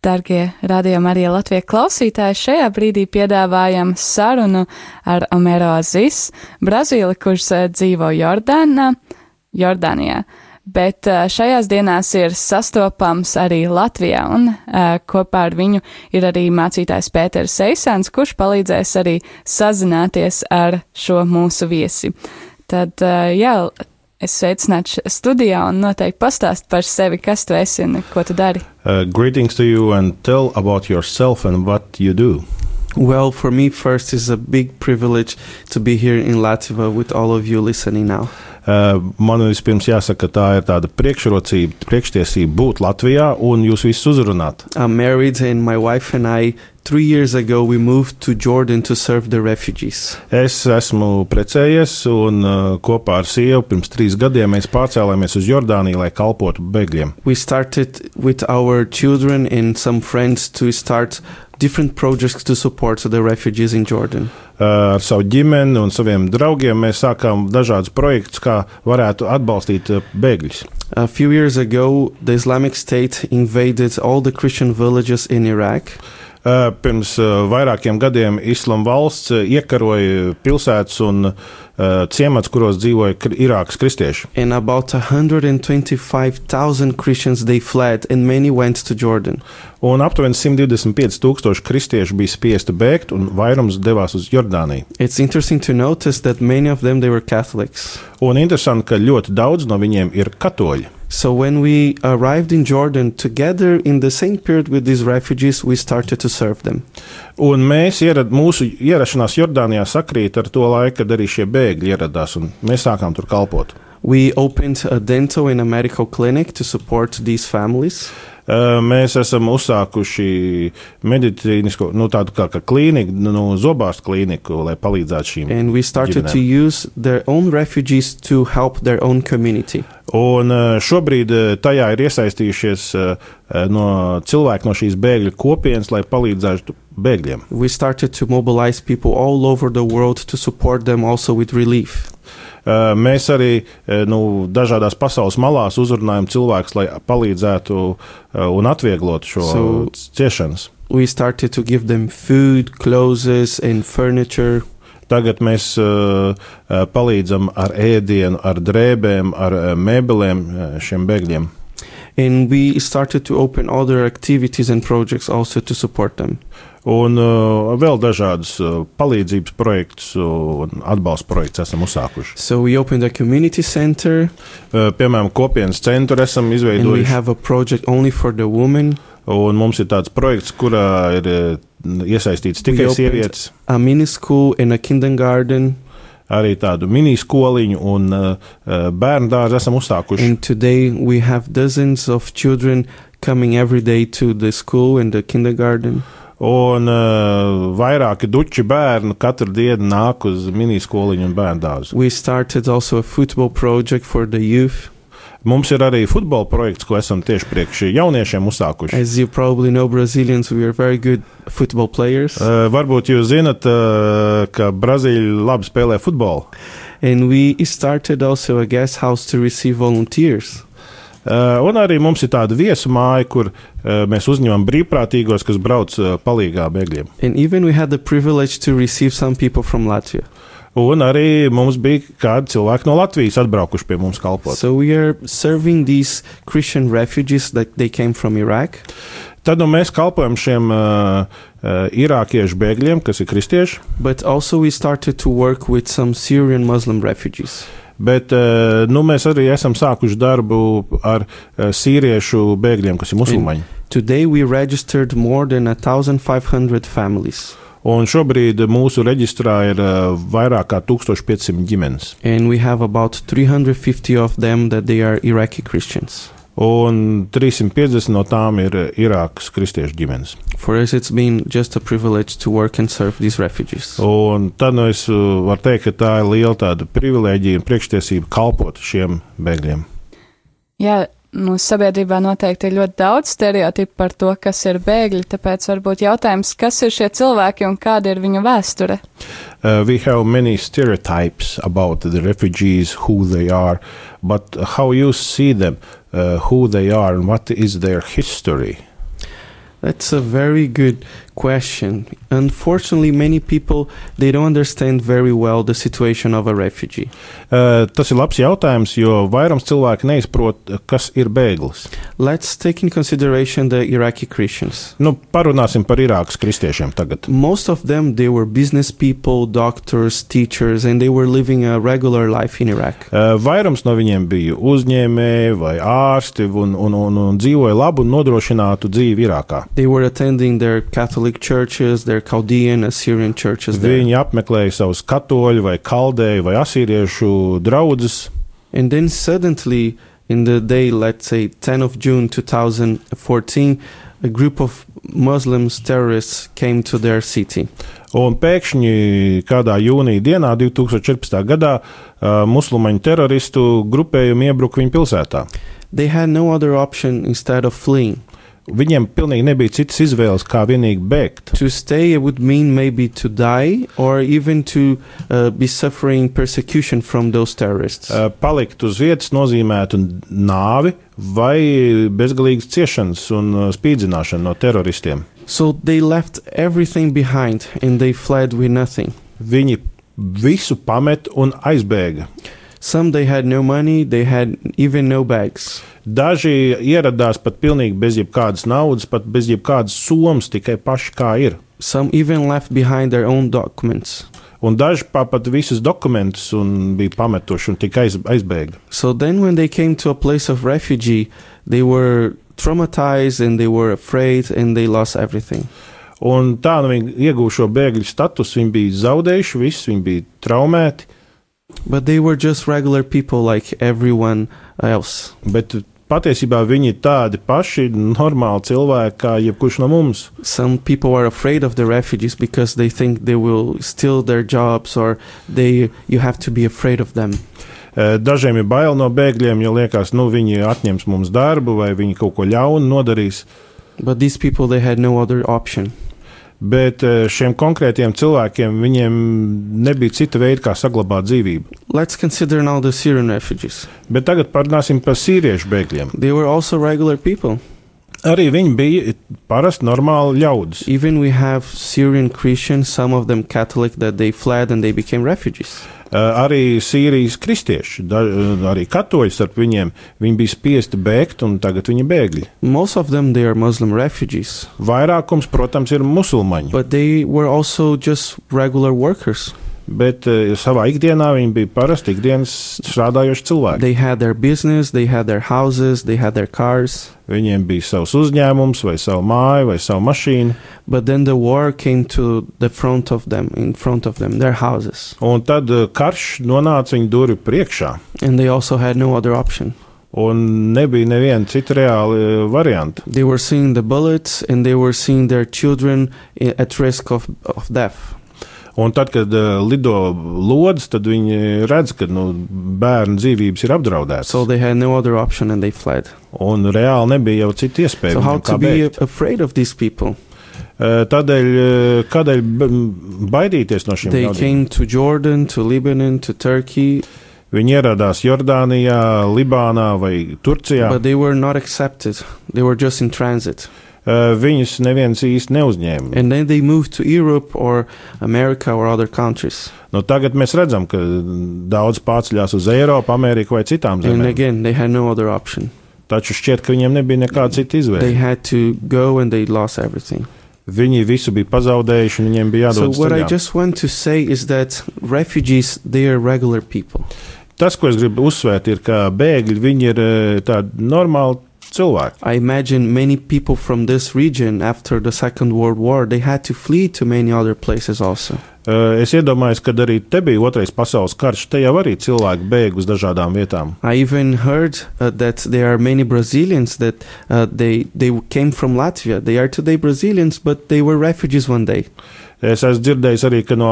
Dargie radījuma arī Latvijas klausītāji, šajā brīdī piedāvājam sarunu ar Omero Azis, Brazīli, kurš eh, dzīvo Jordānā, Jordānijā. Bet eh, šajās dienās ir sastopams arī Latvijā, un uh, kopā ar viņu ir arī mācītājs Pēters Eisans, kurš palīdzēs arī sazināties ar šo mūsu viesi. Tad, jā, es sveicinātu studijā un noteikti pastāst par sevi, kas tu esi un ko tu dari. Uh, greetings to you and tell about yourself and what you do. Well, for me, first, is a big privilege to be here in Latvia with all of you listening now. Uh, man vispirms jāsaka, ka tā ir tāda priekšrocība, priekštiesība būt Latvijā un jūs visus uzrunāt. I'm married, and my wife and I, three years ago, we moved to Jordan to serve the refugees. Es esmu precējies un uh, kopā ar sievu pirms trīs gadiem mēs pārcēlāmies uz Jordāniju, lai kalpotu bēgļiem. We started with our children and some friends to start different projects to support the refugees in Jordan. Uh, ar savu ģimeni un saviem draugiem mēs sākām dažādus projektus, kā varētu atbalstīt uh, bēgļus. A few years ago, the Islamic State invaded all the Christian villages in Iraq. Uh, Pirms uh, vairākiem gadiem Islāma valsts uh, iekaroja pilsētas un ciemats, kuros dzīvoja Irākas kristieši. And about 125,000 Christians they fled, and many went to Jordan. Un aptuveni 125 tūkstoši kristiešu bija spiesti bēgt, un vairums devās uz Jordāniju. It's interesting to notice that many of them they were Catholics. Un interesanti, ka ļoti daudz no viņiem ir katoļi. So when we arrived in Jordan together in the same period with these refugees, we started to serve them. Un mēs ierad, mūsu ierašanās Jordānijā sakrīt ar to laiku, kad arī šie bēgļi ieradās, un mēs sākām tur kalpot. We opened a dental and a medical clinic to support these families. Uh, Mēs esam uzsākuši medicīnisko, nu, tādu kā, kā klīniku, nu, zobārstu klīniku, lai palīdzētu šīm. And we started ģimenēm. to use their own refugees to help their own community. Un uh, šobrīd uh, tajā ir iesaistījušies no cilvēki no šīs bēgļu kopienas, lai palīdzētu bēgļiem. We started to mobilize people all over the world to support them also with relief. Uh, Mēs arī uh, nu, dažādās pasaules malās uzrunājam cilvēkus, lai palīdzētu uh, un atvieglotu šo So- ciešanas. We started to give them food, clothes, and furniture. Tagad mēs uh, uh, palīdzam ar ēdienu, ar drēbēm, ar uh, mēbelēm uh, šiem bēgļiem. And we started to open other activities and projects also to support them. Un uh, vēl dažādus uh, palīdzības projektus un atbalsta projektus esam uzsākuši. So we opened a community center, Uh, piemēram, kopienas centru esam and we izveidojuši. have a project only for the women. Un mums ir tāds projekts, kurā ir uh, iesaistīts tikai We sievietes, a mini school and a kindergarten. arī tādu miniskoliņu un uh, uh, bērnu dārzu esam uzsākuši. And today we have dozens of children coming every day to the school and the kindergarten. Un uh, vairāki duči bērnu katru dienu nāk uz miniskoliņu un bērnu dārzu. We started also a football project for the youth. Mums ir arī futbola projekts, ko esam tieši priekš jauniešiem uzsākuši. As you probably know, Brazilians, we are very good football players. Uh, varbūt jūs zinat, uh, ka Brazīļi labi spēlē futbolu. And we started also a guest house to receive volunteers. Uh, un arī mums ir tāda viesu māja, kur uh, mēs uzņemam brīvprātīgos, kas brauc uh, palīgā bēgļiem. And even we had the privilege to receive some people from Latvia. Un arī mums bija kādi cilvēki no Latvijas atbraukuši pie mums kalpot. So we are serving these Christian refugees that they came from Iraq. Tad nu, mēs kalpojam šiem uh, uh, irākiešu bēgļiem, kas ir kristieši, But also we started to work with some Syrian Muslim refugees. Bet uh, nu, mēs arī esam sākuši darbu ar uh, sīriešu bēgļiem, kas ir musulmaņi. Today we registered more than 1,500 families. Un šobrīd mūsu reģistrā ir uh, vairāk kā 1500 ģimenes. And we have about 350 of them that they are Iraqi Christians. Un 350 no tām ir Irākas kristiešu ģimenes. For us, it's been just a privilege to work and serve these refugees. Un tad nu, es uh, varu teikt, ka tā ir liela tāda privilēģija un priekštiesība kalpot šiem bēgļiem. Jā, mūsu sabiedrībā noteikti ir ļoti daudz stereotipu par to, kas ir bēgļi, tāpēc varbūt jautājums, kas ir šie cilvēki un kāda ir viņu vēsture? Uh, we have many stereotypes about the refugees, who they are, but how you see them, uh, Uh, who they are, and what is their history. That's a very good question. Unfortunately, many people they don't understand very well the situation of a refugee. Uh, tas ir labs jautājums, jo vairums cilvēku neizprot, kas ir bēglis. Let's take in consideration the Iraqi Christians. Nu, parunāsim par Irākas kristiešiem tagad. Most of them they were business people, doctors, teachers, and they were living a regular life in Iraq. Uh, vairums no viņiem bija uzņēmēji vai ārsti un, un, un, un dzīvoja labu un nodrošinātu dzīvi Irākā. They were attending their Catholic churches, their Chaldean, Assyrian churches there. Viņi apmeklēja savus katoļu vai kaldēju vai asīriešu draugus. And then suddenly, in the day, let's say 10 of June 2014, a group of Muslims terrorists came to their city. Un pēkšņi kādā jūnija dienā, 2014. gadā, uh, musulmaņu teroristu grupējumi iebruka viņu pilsētā. They had no other option instead of fleeing. Viņiem pilnīgi nebija citas izvēles, kā vienīgi bēgt. To stay would mean maybe to die or even to uh, be suffering persecution from those terrorists. Uh, Palikt uz vietas nozīmētu nāvi vai bezgalīgas ciešanas un uh, spīdzināšanu no teroristiem. So they left everything behind and they fled with nothing. Viņi visu pamet un aizbēga. Some they had no money, they had even no bags. Daži ieradās pat pilnīgi bez jebkādas naudas, pat bez jebkādas summas, tikai paši kā ir. Some even left behind their own documents. Un daži pa- pat visus dokumentus un bija pametuši un tikai aiz, aizbēga. So then, when they came to a place of refugee, they were traumatized and they were afraid and they lost everything. Un tā nu viņi ieguva šo bēgļu statusu. Viņi bija zaudējuši visu, viņi bija traumēti, But they were just regular people like everyone else. bet patiesībā viņi ir tādi paši normāli cilvēki kā jebkurš no mums. Some people are afraid of the refugees because they think they will steal their jobs or they you have to be afraid of them. Eh, Dažiem ir bail no bēgļiem, jo liekas, nu viņi atņems mums darbu vai viņi kaut ko ļaunu nodarīs. But these people they had no other option. Bet eh, šiem konkrētiem cilvēkiem viņiem nebija cita veida, kā saglabāt dzīvību. Let's consider now the Syrian refugees. Bet tagad parunāsim par sīriešu bēgļiem. Arī viņi bija parasti normāli ļaudis. Even we have Syrian Christians, some of them Catholic, that they fled and they became refugees. Eh, Arī Sīrijas kristieši, da, eh, arī katoļi starp viņiem, viņi bija spiesti bēgt, un tagad viņi bēgļi. Most of them they are Muslim refugees, Vairākums, protams, ir musulmaņi, but they were also just regular workers. Bet eh, savā ikdienā viņi bija parasti ikdienas strādājoši cilvēki. They had their business, they had their houses, they had their cars. Viņiem bija savs uzņēmums, vai savu māju, vai savu mašīnu. But then the war came to the front of them, in front of them, their houses. Un tad eh, karš nonāca viņu durvju priekšā, And they also had no other option. un nebija neviena cita reāla eh, varianta. They were seeing the bullets and they were seeing their children at risk of, of death. Un tad, kad uh, lido lodes, tad viņi redz, ka nu, bērnu dzīvības ir apdraudētas. So they had no other option and they fled. Un reāli nebija jau cita iespēja. So? Uh, Tādēļ, uh, kādēļ baidīties no šiem They ļaudīm? came to Jordan, to Lebanon, to Turkey, Viņi ieradās Jordānijā, Libānā vai Turcijā. but they were not accepted. They were just in transit. Uh, Viņus neviens īsti neuzņēma. And then they moved to Europe or America or other countries. Nu, tagad mēs redzam, ka daudz pārceļās uz Eiropu, Ameriku vai citām And zemēm. again, they had no other option. Taču šķiet, ka viņiem nebija nekāda cita They izvēle. had to go and they lost everything. Viņi visu bija pazaudējuši, un viņiem bija So jādodas what I ceļā. just want to say is that refugees, they are regular people. Tas, ko es gribu uzsvērt, ir, ka bēgļi viņi ir eh, tādi normāli cilvēki. I imagine many people from this region after the Second World War, they had to flee to many other places also. Eh, Es iedomājos, ka arī te bija otrais pasaules karš. Te jau arī cilvēki bēg uz dažādām vietām. I even heard uh, that there are many Brazilians that uh, they they came from Latvia. They are today Brazilians, but they were refugees one day. Es esmu dzirdējis arī, ka no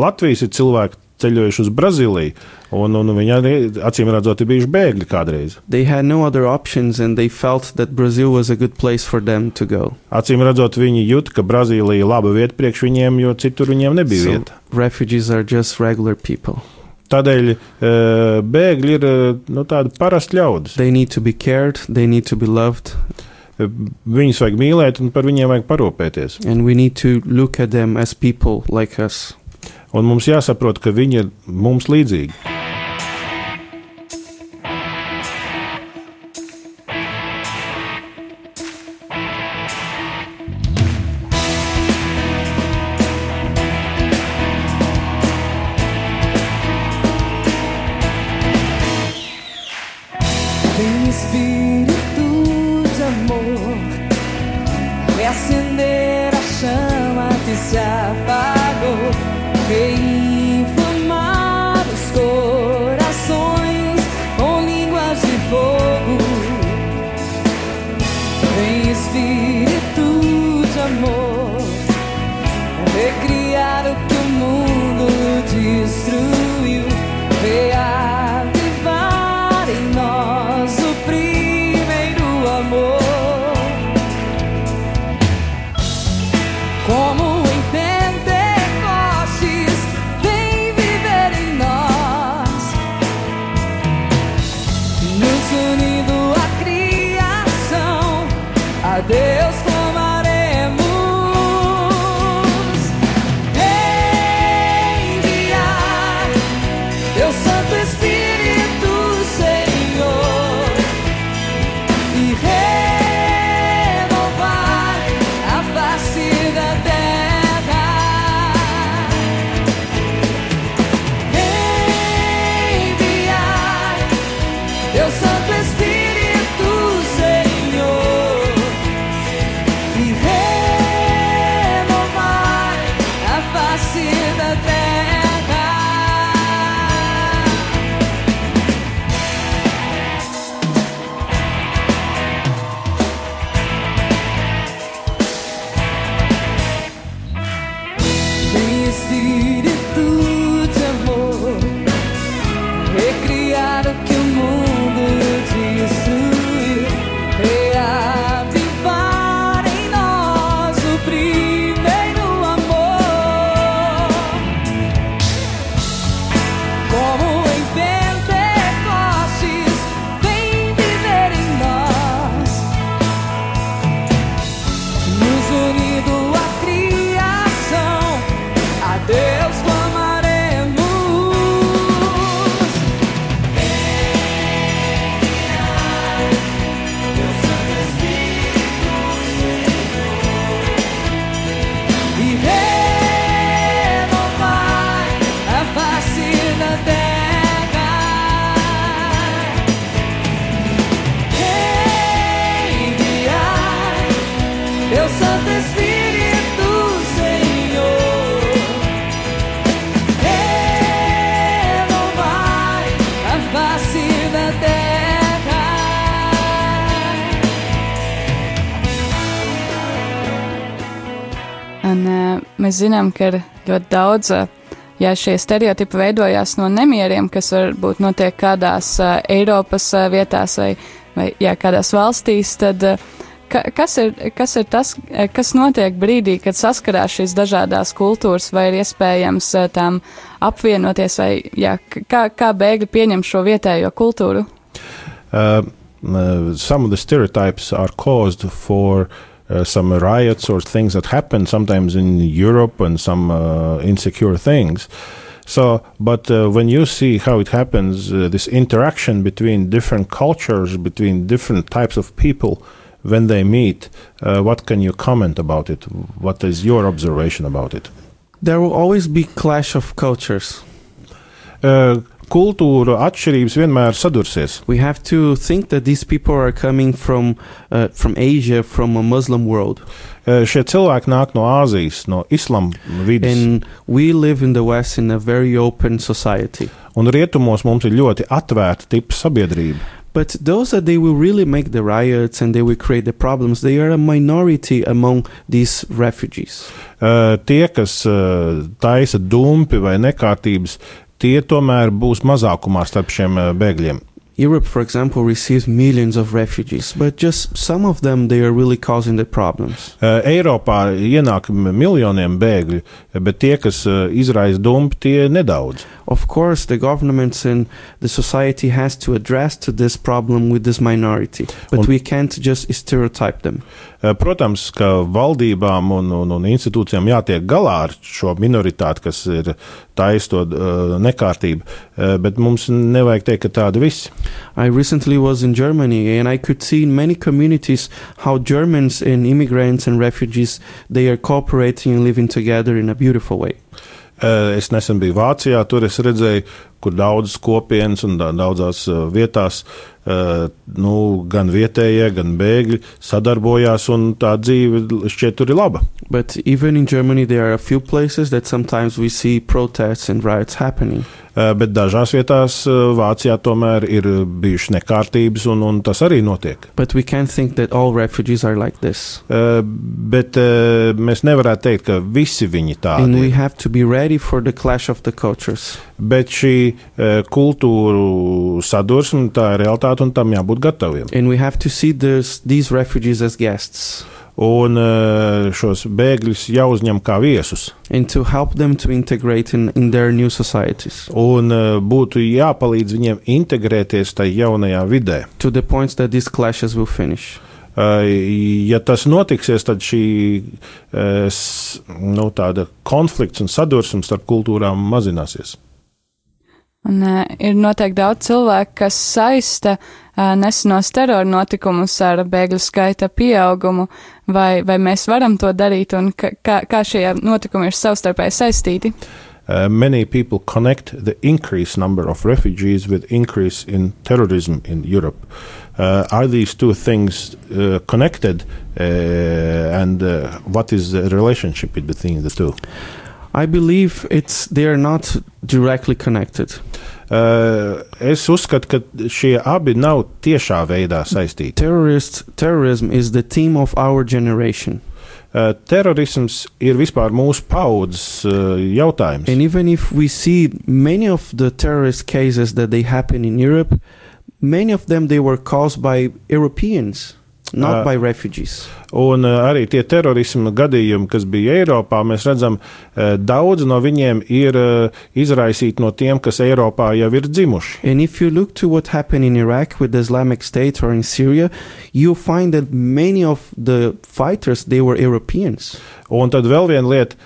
Latvijas ir cilvēki ceļojuši uz Brazīliju, un, un viņi arī acīm redzot, ir bijuši bēgļi kādreiz. They had no other options, and they felt that Brazil was a good place for them to go. Acīm redzot, viņi jūt, ka Brazīlija ir laba vieta priekš viņiem, jo citur viņiem nebija So, vieta. refugees are just regular people. Tādēļ eh, bēgļi ir eh, nu, tādi parasti ļaudis. They need to be cared. They need to be loved. Viņus vajag mīlēt un par viņiem vajag parūpēties. And we need to look at them as people like us. Un mums jāsaprot, ka viņi ir mums līdzīgi. Mēs zinām, ka ir ļoti daudz, ja šie stereotipi veidojās no nemieriem, kas varbūt notiek kādās Eiropas vietās vai, vai jā, kādās valstīs, tad ka, kas, ir, kas ir tas, kas notiek brīdī, kad saskarās šīs dažādās kultūras, vai ir iespējams tām apvienoties, vai jā, kā, kā bēgļi pieņem šo vietējo kultūru? Uh, uh, some of the stereotypes are caused for uh, some riots or things that happen sometimes in Europe and some uh, insecure things. So, but uh, when you see how it happens, uh, this interaction between different cultures, between different types of people, when they meet, uh, what can you comment about it? What is your observation about it? There will always be clash of cultures. Kultūra atšķirības vienmēr sadursies. We have to think that these people are coming from uh, from Asia, from a Muslim world, Uh, šie cilvēki nāk no Āzijas, no islāma vidas. and we live in the West in a very open society. Un rietumos mums ir ļoti atvērta tipa sabiedrība. But those that they will really make the riots and they will create the problems, they are a minority among these refugees. Uh, tie, kas uh, taisa dumpi vai nekārtības, tie tomēr būs mazākumā starp šiem uh, bēgļiem. Europe, for example, receives millions of refugees, but just some of them they are really causing the problems. Uh, Eiropā ienāk miljoniem bēgļu, bet tie, kas uh, izraisa dumpi, tie nedaudz. Of course, the governments and the society has to address to this problem with this minority, but Un- we can't just stereotype them. Uh, Protams, ka valdībām un, un, un institūcijām jātiek galā ar šo minoritāti, kas ir taistot uh, nekārtību, uh, bet mums nevajag teikt, ka tādi visi. I recently was in Germany and I could see in many communities how Germans and immigrants and refugees they are cooperating and living together in a beautiful way. Es nesen biju Vācijā, tur es redzēju, kur daudzas kopienas un da- daudzās uh, vietās uh, nu, gan vietējie, gan bēgļi sadarbojās, un tā dzīve šķiet tur ir laba. But even in Germany there are a few places that sometimes we see protests and riots happening. Uh, Bet dažās vietās Vācijā tomēr ir bijušas nekārtības, un, un tas arī notiek. But we can't think that all refugees are like this. Bet mēs nevarētu teikt, ka visi viņi and we tādi ir. have to be ready for the clash of the cultures. Bet šī uh, kultūru sadursme, tā ir realitāte, un tam jābūt gataviem. And we have to see this, these refugees as guests Un uh, šos bēgļus jāuzņem kā viesus. and to help them to integrate in, in their new societies Un uh, būtu jāpalīdz viņiem integrēties tajā jaunajā vidē. to the point that these clashes will finish. Ja tas notiksies, tad šī nu, konflikts un sadursums starp kultūrām mazināsies. Un uh, ir noteikti daudz cilvēku, kas saista uh, nesenos terora notikumus ar bēgļu skaita pieaugumu, vai, vai mēs varam to darīt, un ka, kā, kā šie notikumi ir savstarpēji saistīti. Uh, many people connect the increased number of refugees with increase in terrorism in Europe. Uh, are these two things uh, connected, and what is the relationship between the two? I believe it's they are not directly connected. Uh, es uzskatu, ka šie abi nav tiešā veidā saistīti. Terrorist terrorism is the theme of our generation. Uh, terorisms ir vispār mūsu paudzes uh, jautājums. And even if we see many of the terrorist cases that they happen in Europe, many of them they were caused by Europeans, not Uh, by refugees. Un uh, arī tie terorisma gadījumi, kas bija Eiropā, mēs redzam, uh, daudz no viņiem ir izraisīti no tiem, kas Eiropā jau ir dzimuši. And if you look to what happened in Iraq with the Islamic State or in Syria, you find that many of the fighters they were Europeans. Un tad vēl viena lieta,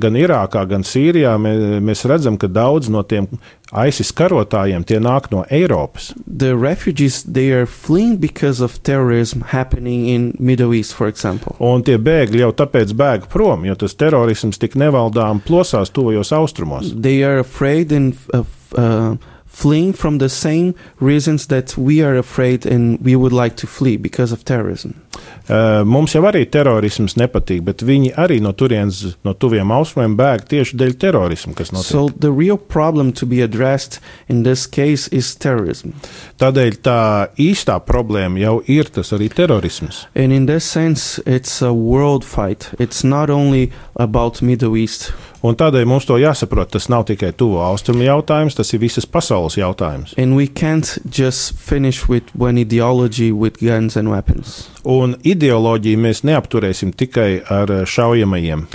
gan Irākā, gan Sīrijā mē, mēs redzam, ka daudz no tiem ISIS karotājiem tie nāk no Eiropas. The refugees they are fleeing because of terrorism happening in Middle East, for example. Un tie bēgļi jau tāpēc bēg prom, jo tas terorisms tik nevaldām plosās tuvajos austrumos. They are afraid and uh, uh, fleeing from the same reasons that we are afraid and we would like to flee because of terrorism. Uh, mums jau arī terorisms nepatīk, bet viņi arī no turienes, no tuviem austrumiem bēg tieši dēļ terorisma, kas notiek. So the real problem to be addressed in this case is terrorism. Tādēļ tā īstā problēma jau ir tas arī terorisms. And in this sense, it's a world fight. It's not only about Middle East. Un tādēļ mums to jāsaprot. Tas nav tikai tuvo austrumu jautājums, tas ir visas pasaules jautājums. And we can't just finish with one ideology with guns and weapons. Un ideoloģiju mēs neapturēsim tikai ar eh, šaujamajiem.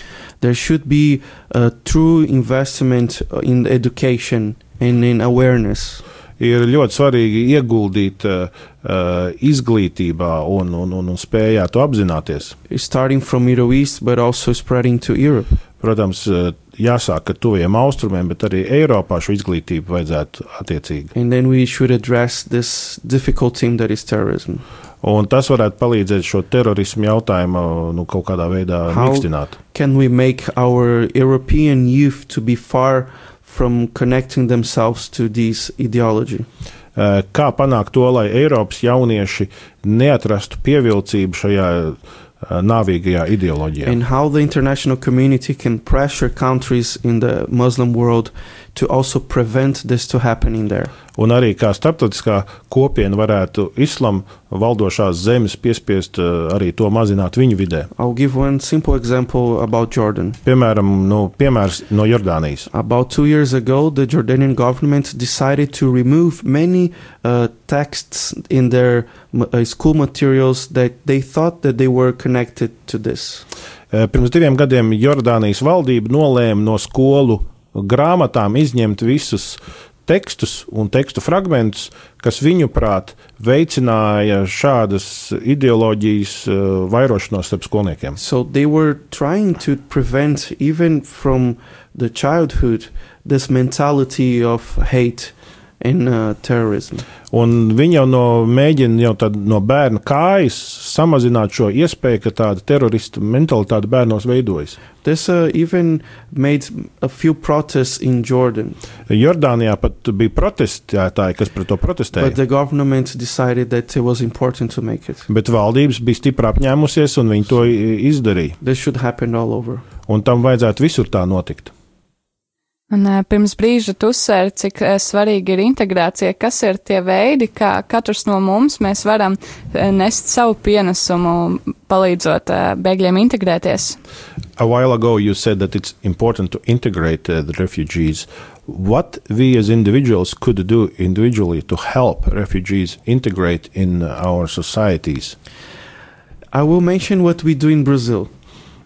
There should be a true investment in education and in awareness. Ir ļoti svarīgi ieguldīt uh, uh, izglītībā un, un, un, un spējā to apzināties. starting from Middle East, but also spreading to Europe. Protams, uh, jāsāk ar tuviem austrumiem, bet arī Eiropā šo izglītību vajadzētu attiecīgi. And then we should address this difficult theme that is terrorism. Un tas varētu palīdzēt šo terorismu jautājumu nu, kaut kādā veidā mīkstināt. Can we make our European youth to be far from connecting themselves to this ideology? Uh, Kā panākt to, lai Eiropas jaunieši neatrastu pievilcību šajā uh, Uh, ideoloģijā. and how the international community can pressure countries in the Muslim world to also prevent this to happening there. Un arī kā starptautiskā kopiena varētu islamu valdošās zemes piespiest uh, arī to mazināt viņu vidē. I'll give one simple example about Jordan. Piemēram, nu, piemērs no Jordānijas. About two years ago, the Jordanian government decided to remove many uh, texts in their uh, school materials that they thought that they were connected to this. Uh, Pirms diviem gadiem Jordānijas valdība nolēma no skolu grāmatām izņemt visus tekstus un tekstu fragmentus, kas viņuprāt veicināja šādas ideoloģijas uh, vairošanos starp skolniekiem. So they were trying to prevent, even from the childhood, this mentality of hate and uh, terrorism. Un viņi jau no, mēģina jau tad no bērna kājas samazināt šo iespēju, ka tāda terorista mentalitāte bērnos veidojas. This uh, even made a few protests in Jordan, Jordānijā pat bija protestētāji, kas pret to but protestēja. the government decided that it was important to make it. Bet valdības bija stipri apņēmusies, un viņi to izdarīja. This should happen all over. Un tam vajadzētu visur tā notikt. Un pirms brīža tu uzsvēri, cik svarīgi ir integrācija, kas ir tie veidi, kā katrs no mums mēs varam nest savu pienesumu, palīdzot bēgļiem integrēties. A while ago, you said that it's important to integrate uh, the refugees. What we as individuals could do individually to help refugees integrate in our societies? I will mention what we do in Brazil.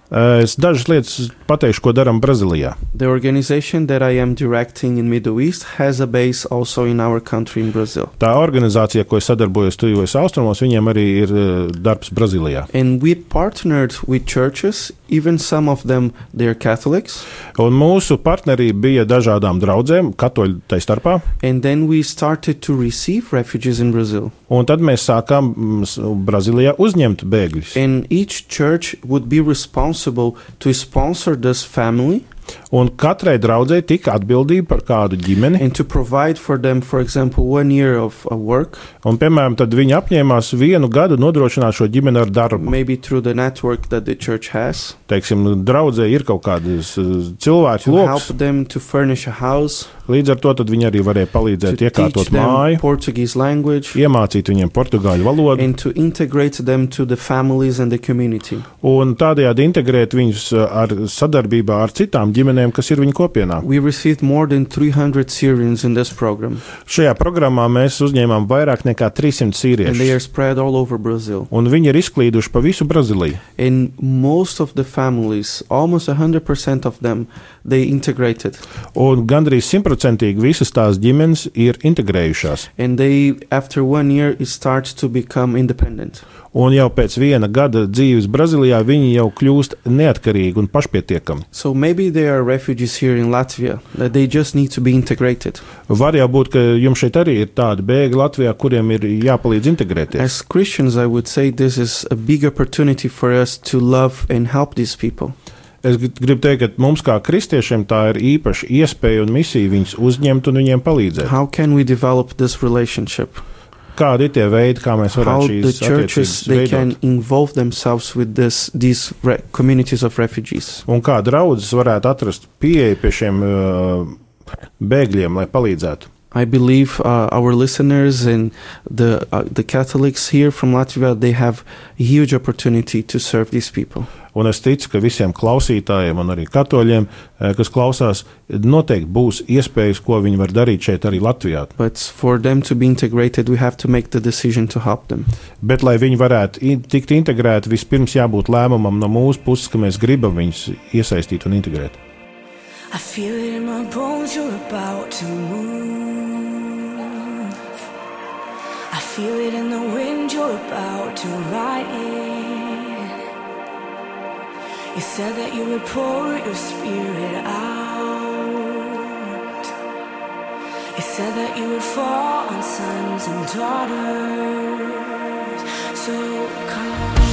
Uh, Es dažas lietas pateikšu, ko darām Brazīlijā. The organization that I am directing in Middle East has a base also in our country in Brazil. Tā organizācija, ko es sadarbojos tuvajos austrumos, viņiem arī ir uh, darbs Brazīlijā. And we partnered with churches, even some of them they're Catholics. Un mūsu partnerība bija dažādām draudzēm, katoļu tai starpā. And then we started to receive refugees in Brazil. Un tad mēs sākām mm, Brazīlijā uzņemt bēgļus. And each church would be responsible to sponsor this family Un katrai draudzēji tika atbildība par kādu ģimeni. and to provide for them, for example, one year of work, Un, piemēram, tad viņi apņēmās vienu gadu nodrošināt šo ģimeni ar darbu. maybe through the network that the church has, Teiksim, draudzē ir kaut kādas cilvēku to help lokus. them to furnish a house, Līdz ar to tad viņi arī varēja palīdzēt teach iekārtot them māju, Portuguese language, iemācīt viņiem portugāļu valodu and to integrate them to the families and the community. un tādējādi integrēt viņus uh, ar sadarbībā ar citām ģimenēm, kas ir viņu kopienā. We received more than 300 Syrians in this program, Šajā programmā mēs uzņēmām vairāk nekā 300 and they are sīriešus, spread all over Brazil. un viņi ir izklīduši pa visu Brazīliju. And most of the families, almost 100% of them, they integrated. Un gandrīz simtprocentīgi visas tās ģimenes ir integrējušās. And they, after one year, it starts to become independent. Un jau pēc viena gada dzīves Brazīlijā viņi jau kļūst neatkarīgi un pašpietiekami. So maybe there are refugees here in Latvia that they just need to be integrated. Var jau būt, ka jums šeit arī ir tādi bēgļi Latvijā, kuriem ir jāpalīdz integrēties. As Christians, I would say this is a big opportunity for us to love and help these people. Es gr- gribu teikt, ka mums kā kristiešiem tā ir īpaša iespēja un misija viņus uzņemt un viņiem palīdzēt. How can we develop this relationship? Kādi ir tie veidi, kā mēs varam šīs churches they can veidot? involve themselves with this these re- communities of refugees. Un kā draudzes varētu atrast pieeju pie šiem uh, bēgļiem, lai palīdzētu? I believe uh, our listeners and the uh, the Catholics here from Latvia they have a huge opportunity to serve these people. Un es ticu, ka visiem klausītājiem un arī katoļiem, eh, kas klausās, noteikti būs iespējas, ko viņi var darīt šeit arī Latvijā. But for them to be integrated, we have to make the decision to help them. Bet, lai viņi varētu in tikt integrēti, vispirms jābūt lēmumam no mūsu puses, ka mēs gribam viņus iesaistīt un integrēt. I feel it in my bones, you're about to move. Feel it in the wind, you're about to ride in. You said that you would pour your spirit out. You said that you would fall on sons and daughters. So come.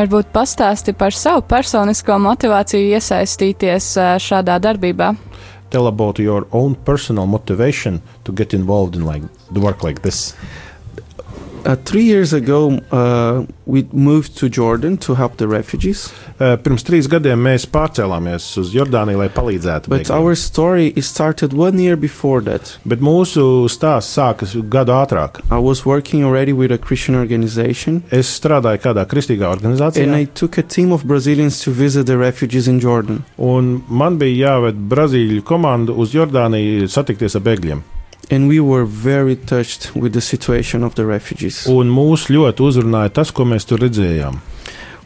Varbūt pastāsti par savu personisko motivāciju iesaistīties šādā darbībā. Tell about your own personal motivation to get involved in like the work like this. Uh, three years ago, uh, we moved to Jordan to help the refugees. Uh, Pirms trīs gadiem mēs pārcēlāmies uz Jordāniju, lai palīdzētu. But bēgļiem. our story is started one year before that. Bet mūsu stāsts sākas gadu ātrāk. I was working already with a Christian organization, Es strādāju kādā kristīgā organizācijā, and I took a team of Brazilians to visit the refugees in Jordan. un man bija jāved Brazīļu komandu uz Jordāniju satikties ar bēgļiem. And we were very touched with the situation of the refugees. Un mūs ļoti uzrunāja tas, ko mēs tur redzējām.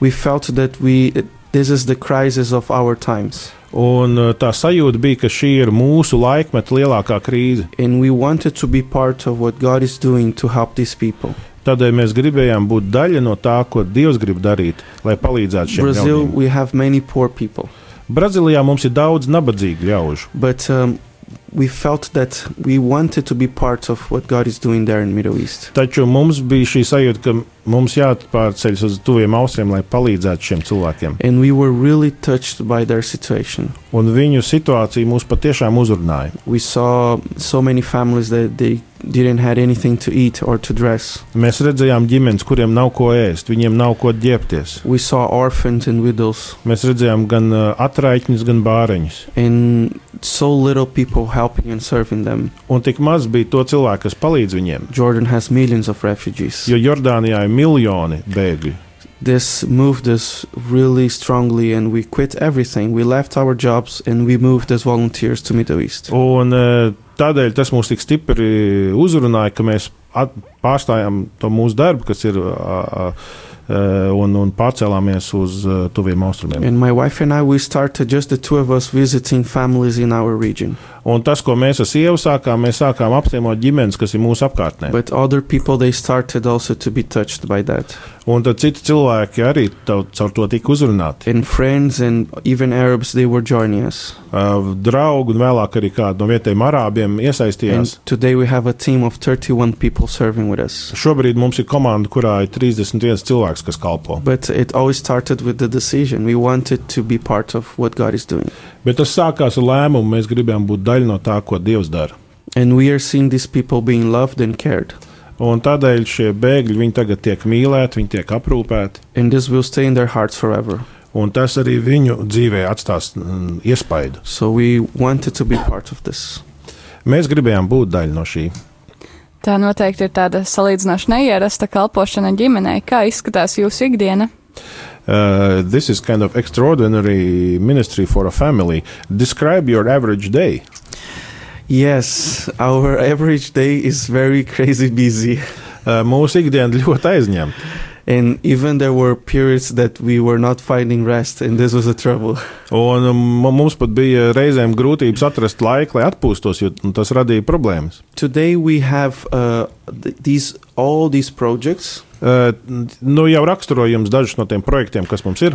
We felt that we this is the crisis of our times, Un uh, tā sajūta bija, ka šī ir mūsu laikmeta lielākā krīze. and we wanted to be part of what God is doing to help these people. Tādēļ mēs gribējām būt daļa no tā, ko Dievs grib darīt, lai palīdzētu šiem Brazil, ļaudīm. we have many poor people, Brazīlijā mums ir daudz nabadzīgu ļaužu, but um, we felt that we wanted to be part of what God is doing there in Middle East. taču mums bija šī sajūta, ka mums jāpārceļas uz tuviem austriem, lai palīdzētu šiem cilvēkiem. And we were really touched by their situation. Un viņu situācija mūs patiešām uzrunāja. We saw so many families that they didn't have anything to eat or to dress. Mēs redzējām ģimenes, kuriem nav ko ēst, viņiem nav ko ģērbties. We saw orphans and widows, Mēs redzējām gan uh, atraitņus, gan bāreņus. and so little people helping and serving them. Un tik maz bija to cilvēku, kas palīdz viņiem. Jordan has millions of refugees. Jo Jordānijā ir miljoni bēgļu. This moved us really strongly, and we quit everything. We left our jobs and we moved as volunteers to Middle East. Un uh, tādēļ tas mūs tik stipri uzrunāja, ka mēs pārstājām to mūsu darbu, kas ir. Uh, uh, un, un pārcēlāmies uz uh, tuviem austrumiem. And my wife and I, we started just the two of us visiting families in our region. Un tas, ko mēs ar sievu sākām, mēs sākām apciemot ģimenes, kas ir mūsu apkārtnē. But other people, they started also to be touched by that. Un tad citi cilvēki arī tau- caur to tika uzrunāti. And friends and even Arabs, they were joining us. Uh, draugi un vēlāk arī kādi no vietējiem arābiem And iesaistījās. today we have a team of 31 people serving with us. Šobrīd mums ir komanda, kurā ir 31 cilvēks, kas kalpo. But it always started with the decision. We wanted to be part of what God is doing. Bet tas sākās ar lēmumu, mēs gribējām būt daļa no tā, ko Dievs dara. And we are seeing these people being loved and cared. Un tādēļ šie bēgļi viņi tagad tiek mīlēti, viņi tiek aprūpēti. And this will stay in their hearts forever. Un tas arī viņu dzīvē atstās mm, iespaidu. So we wanted to be part of this. Mēs gribējām būt daļa no šī. Tā noteikti ir tāda salīdzinoši neierasta kalpošana ģimenei. Kā izskatās jūsu ikdiena? Uh, this is kind of extraordinary ministry for a family. Describe your average day. Yes, our average day is very crazy busy. Uh, mūsu ikdiena ļoti aizņemta. And even there were periods that we were not finding rest, and this was a trouble. Un um, mums pat bija reizēm grūtības atrast laiku, lai atpūstos, jo nu, tas radīja problēmas. Today we have uh, th- these all these projects. Uh, nu, jau raksturojums dažus no tiem projektiem, kas mums ir.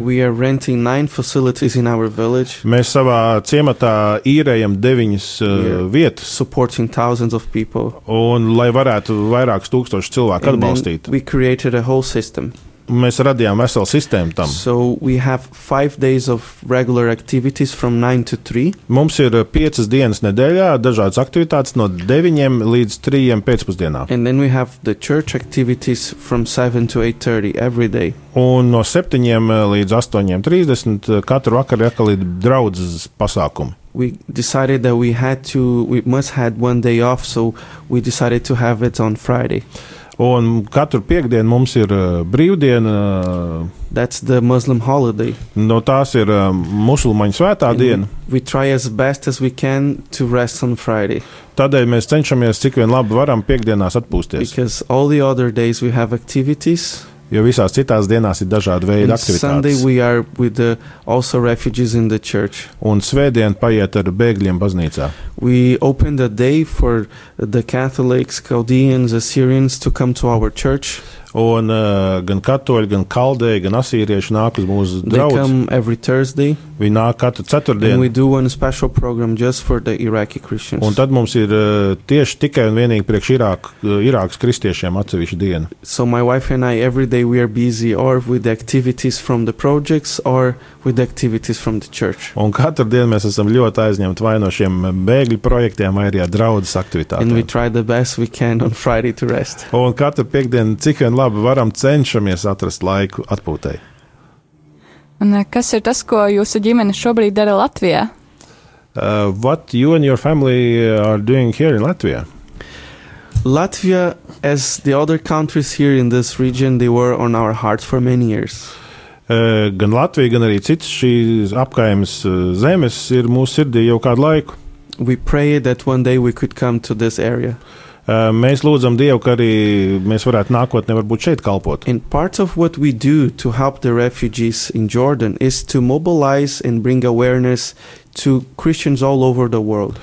Mēs savā ciematā īrējam deviņas Yeah. vietas, supporting thousands of people. un lai varētu vairākus tūkstošus cilvēku atbalstīt. Mēs radījām veselu sistēmu tam. So we have five days of regular activities from nine to three. Mums ir uh, piecas dienas nedēļā, dažādas aktivitātes no 9 līdz 3 pēcpusdienā. And then we have the church activities from 7 to 8:30 every day. Un no 7 līdz 8.30 katru vakaru ir atkal draudzes pasākumi. We decided that we had to we must had one day off, so we decided to have it on Friday. Un katru piekdienu mums ir uh, brīvdiena, That's the Muslim holiday. no tās ir uh, musulmaņu svētā And diena. We, we try as best as we can to rest on Friday Tādēļ mēs cenšamies cik vien labi varam piekdienās atpūsties. because all the other days we have activities. Jo visās citās dienās ir dažādi veidi aktivitātes. we are with the also refugees in the church. Un svētdien paiet ar bēgļiem baznīcā. We opened a day for the Catholics, Chaldeans, Assyrians to come to our church. Un uh, gan katoļi, gan kaldēji, gan asīrieši nāk uz mūsu They draugu. come every Thursday, Viņi nāk katru and ceturtdienu. the. Un tad mums ir uh, tieši tikai un vienīgi priekš Irāk, uh, Irākas kristiešiem atsevišķa diena. so day we are busy or with the activities from the projects or with the activities from the church. Un katru dienu mēs esam ļoti aizņemti vai no šiem bēgļu projektiem, vai arī ar draudzes And we aktivitātēm. try the best we can on Friday to rest. Un katru piekdienu, cik vien labi varam, cenšamies atrast laiku atpūtai. Un eh, kas ir tas, ko jūsu ģimene šobrīd dara Latvijā? Uh, what you and your family are doing here in Latvia? Latvia, as the other countries here in this region, they were on our hearts for many years. Uh, gan Latvija, gan arī citas šīs apkaimes uh, zemes ir mūsu sirdī jau kādu laiku. We pray that one day we could come to this area. Uh, mēs lūdzam Dievu, ka arī mēs varētu nākotnē varbūt šeit kalpot. And part of what we do to help the refugees in Jordan is to mobilize and bring awareness to Christians all over the world.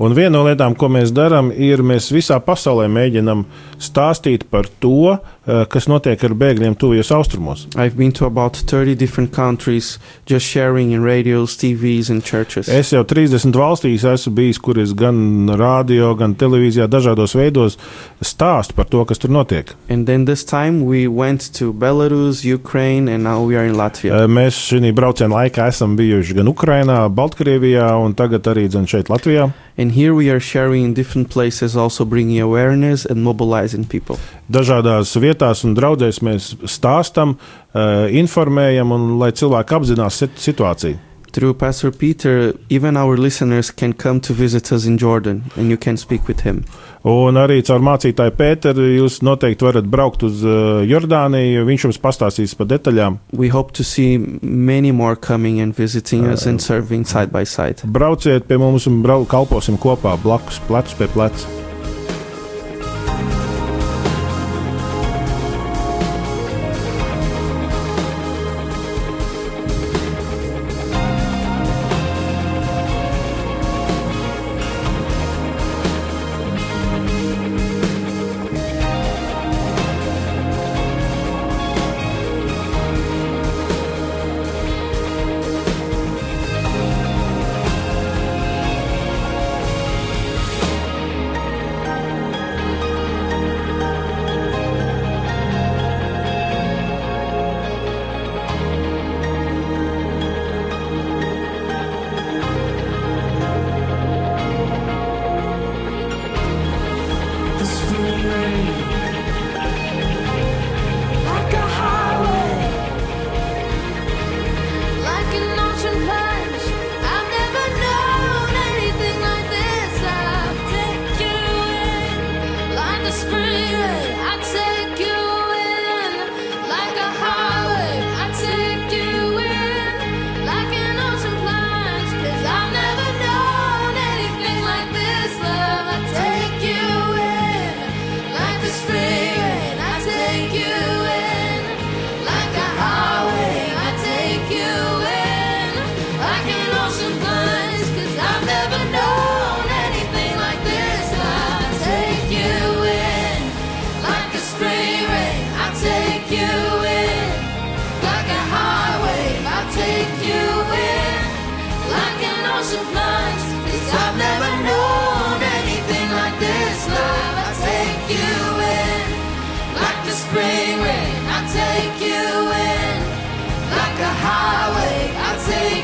Un viena no lietām, ko mēs darām, ir mēs visā pasaulē mēģinam stāstīt par to, uh, kas notiek ar bēgļiem tuvajos austrumos. I've been to about 30 different countries just sharing in radios, TVs, and churches. Es jau 30 valstīs esmu bijis, kur es gan radio, gan televīzijā, dažādos veidos stāstu par to, kas tur notiek. And then this time we went to Belarus, Ukraine, and now we are in Latvia. Uh, Mēs šī brauciena laikā esam bijuši gan Ukrajinā, Baltkrievijā, un tagad arī šeit Latvijā. And here we are sharing in different places, also bringing awareness and mobilizing people. Dažādās vietās un draudzēs mēs stāstam, uh, informējam, un lai cilvēki apzinās sit- situāciju. Through Pastor Peter, even our listeners can come to visit us in Jordan, and you can speak with him. Un arī caur mācītāju Pēteru jūs noteikti varat braukt uz uh, Jordāniju. Viņš jums pastāstīs par detaļām. We hope to see many more coming and visiting us and serving side by side. Brauciet pie mums un brau, kalposim kopā blakus, plecus pie pleca.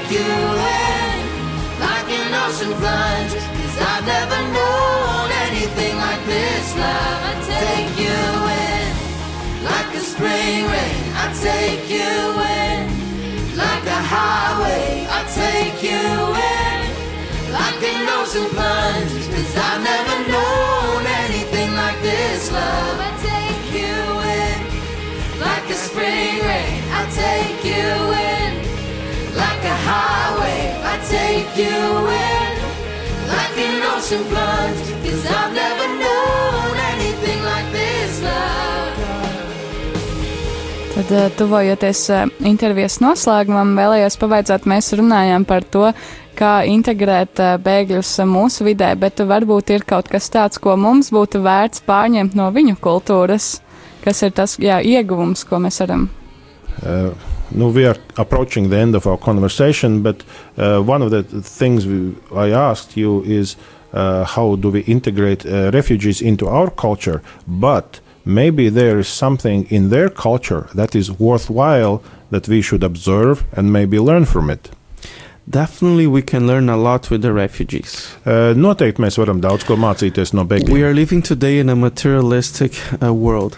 Take you in, like an ocean plunge. Cause I've never known anything like this. Love, I take you in, like a spring rain. I take you in, like a highway. I take you in, like an ocean plunge. Cause I've never known anything like this. Love, I take you in, like a spring rain. I take you in, highway. I take you in, like an ocean plunge. Cause I've never known anything like this. Love. Tad, eh, tuvojoties eh, intervijas noslēgumam, vēlējos pavaicāt, mēs runājām par to, kā integrēt eh, bēgļus mūsu vidē, bet varbūt ir kaut kas tāds, ko mums būtu vērts pārņemt no viņu kultūras, kas ir tas jā, ieguvums, ko mēs varam. Uh, no, we are approaching the end of our conversation, but uh, one of the things we, I asked you is uh, how do we integrate uh, refugees into our culture? But maybe there is something in their culture that is worthwhile that we should observe and maybe learn from it. Definitely, we can learn a lot with the refugees. Uh, noteikti mēs varam daudz ko mācīties no We bēgļiem. are living today in a materialistic uh, world.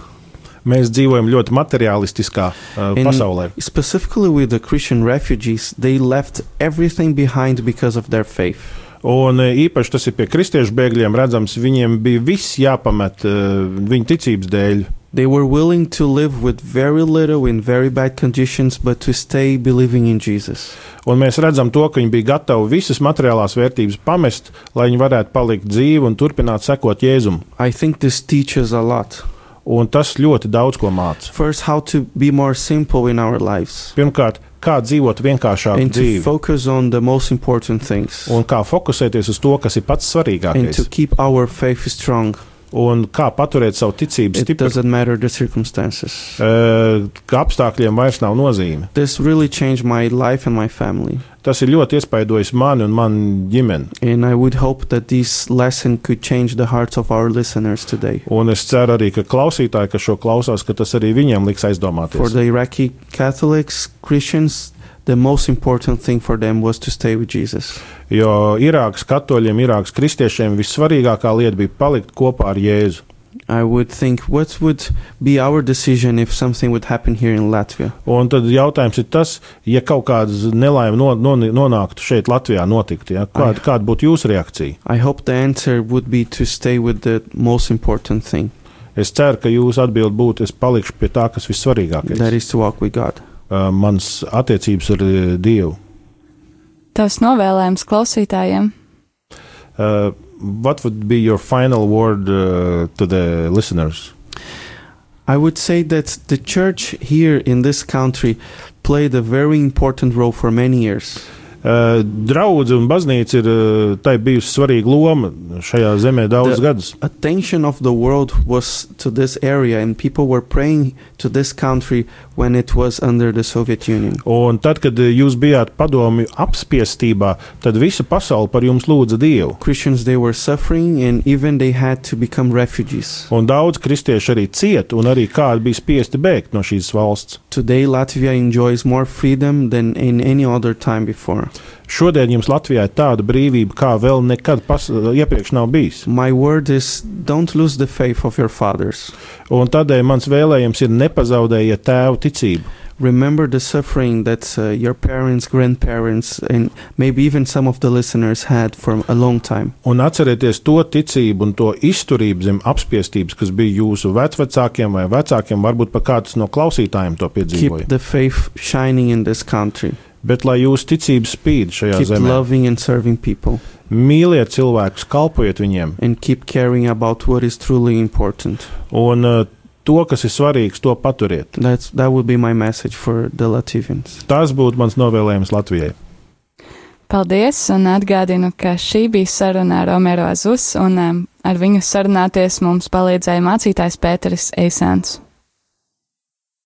Mēs dzīvojam ļoti materiālistiskā uh, pasaulē. Specifically with the Christian refugees, they left everything behind because of their faith. Un uh, īpaši tas ir pie kristiešu bēgļiem redzams, viņiem bija viss jāpamet uh, viņu ticības dēļ. They were willing to live with very little in very bad conditions, but to stay believing in Jesus. Un mēs redzam to, ka viņi bija gatavi visas materiālās vērtības pamest, lai viņi varētu palikt dzīvi un turpināt sekot Jēzum. I think this teaches a lot. Un tas ļoti daudz ko māca. First, how to be more simple in our lives Pirmkārt, kā dzīvot vienkāršāku and to dzīvi, focus on the most important things un kā fokusēties uz to, kas ir pats and to svarīgākais, keep our faith strong. Un kā paturēt savu ticību It stipru. doesn't matter the circumstances. Uh, ka apstākļiem vairs nav nozīme. This really changed my life and my family. Tas ir ļoti iespaidojis mani un manu ģimeni. And I would hope that this lesson could change the hearts of our listeners today. Un es ceru arī, ka klausītāji, kas šo klausās, ka tas arī viņiem liks For aizdomāties. the Iraqi Catholics, Christians, the most important thing for them was to stay with Jesus. Jo Irākas katoļiem, Irākas kristiešiem vissvarīgākā lieta bija palikt kopā ar Jēzu. I would think, what would be our decision if something would happen here in Latvia? Un tad jautājums ir tas, ja kaut kāda nelaime no, no, nonāktu šeit, Latvijā, notiktu, ja? kāda, kāda būtu jūsu reakcija? I hope the answer would be to stay with the most important thing, Es ceru, ka jūsu atbild būtu, es palikšu pie tā, kas vissvarīgākais. that is to walk with God. Uh, mans attiecības ar uh, Dievu. Tavs novēlējums klausītājiem. Uh, what would be your final word uh, to the listeners? I would say that the church here in this country played a very important role for many years. Uh, Draudz un baznīca ir uh, tai bijusi svarīga loma šajā zemē daudzus The- gadus. Attention of the world was to this area, and people were praying to this country when it was under the Soviet Union. Un tad, kad uh, jūs bijāt padomju apspiestībā, tad visa pasaule par jums lūdza Dievu. Christians they were suffering, and even they had to become refugees. Un daudz kristiešu arī cieta, un arī kādi bija spiesti bēgt no šīs valsts. Today, Latvia enjoys more freedom than in any other time before. Šodien jums Latvijā ir tāda brīvība, kā vēl nekad pas, iepriekš nav bijis. My word is don't lose the faith of your fathers. Un tādēļ mans vēlējums ir nepazaudējiet tēvu ticību. Remember the suffering that uh, your parents, grandparents, and maybe even some of the listeners had for a long time. Un atcerieties to ticību un to izturību zem apspiestības, kas bija jūsu vecākiem vai vecākiem, varbūt pat kāds no klausītājiem to piedzīvoja. Keep the faith shining in this country. Bet lai jūsu ticība spīd šajā Keep zemē, loving and serving people, mīliet cilvēkus, kalpojiet viņiem, and keep caring about what is truly important. un uh, to, kas ir svarīgs, to paturiet. That's that would be my message for the Latvians. Tas būtu mans novēlējums Latvijai. Paldies, un atgādinu, ka šī bija saruna ar Omero Azus, un um, ar viņu sarunāties mums palīdzēja mācītājs Pēteris Eisēns.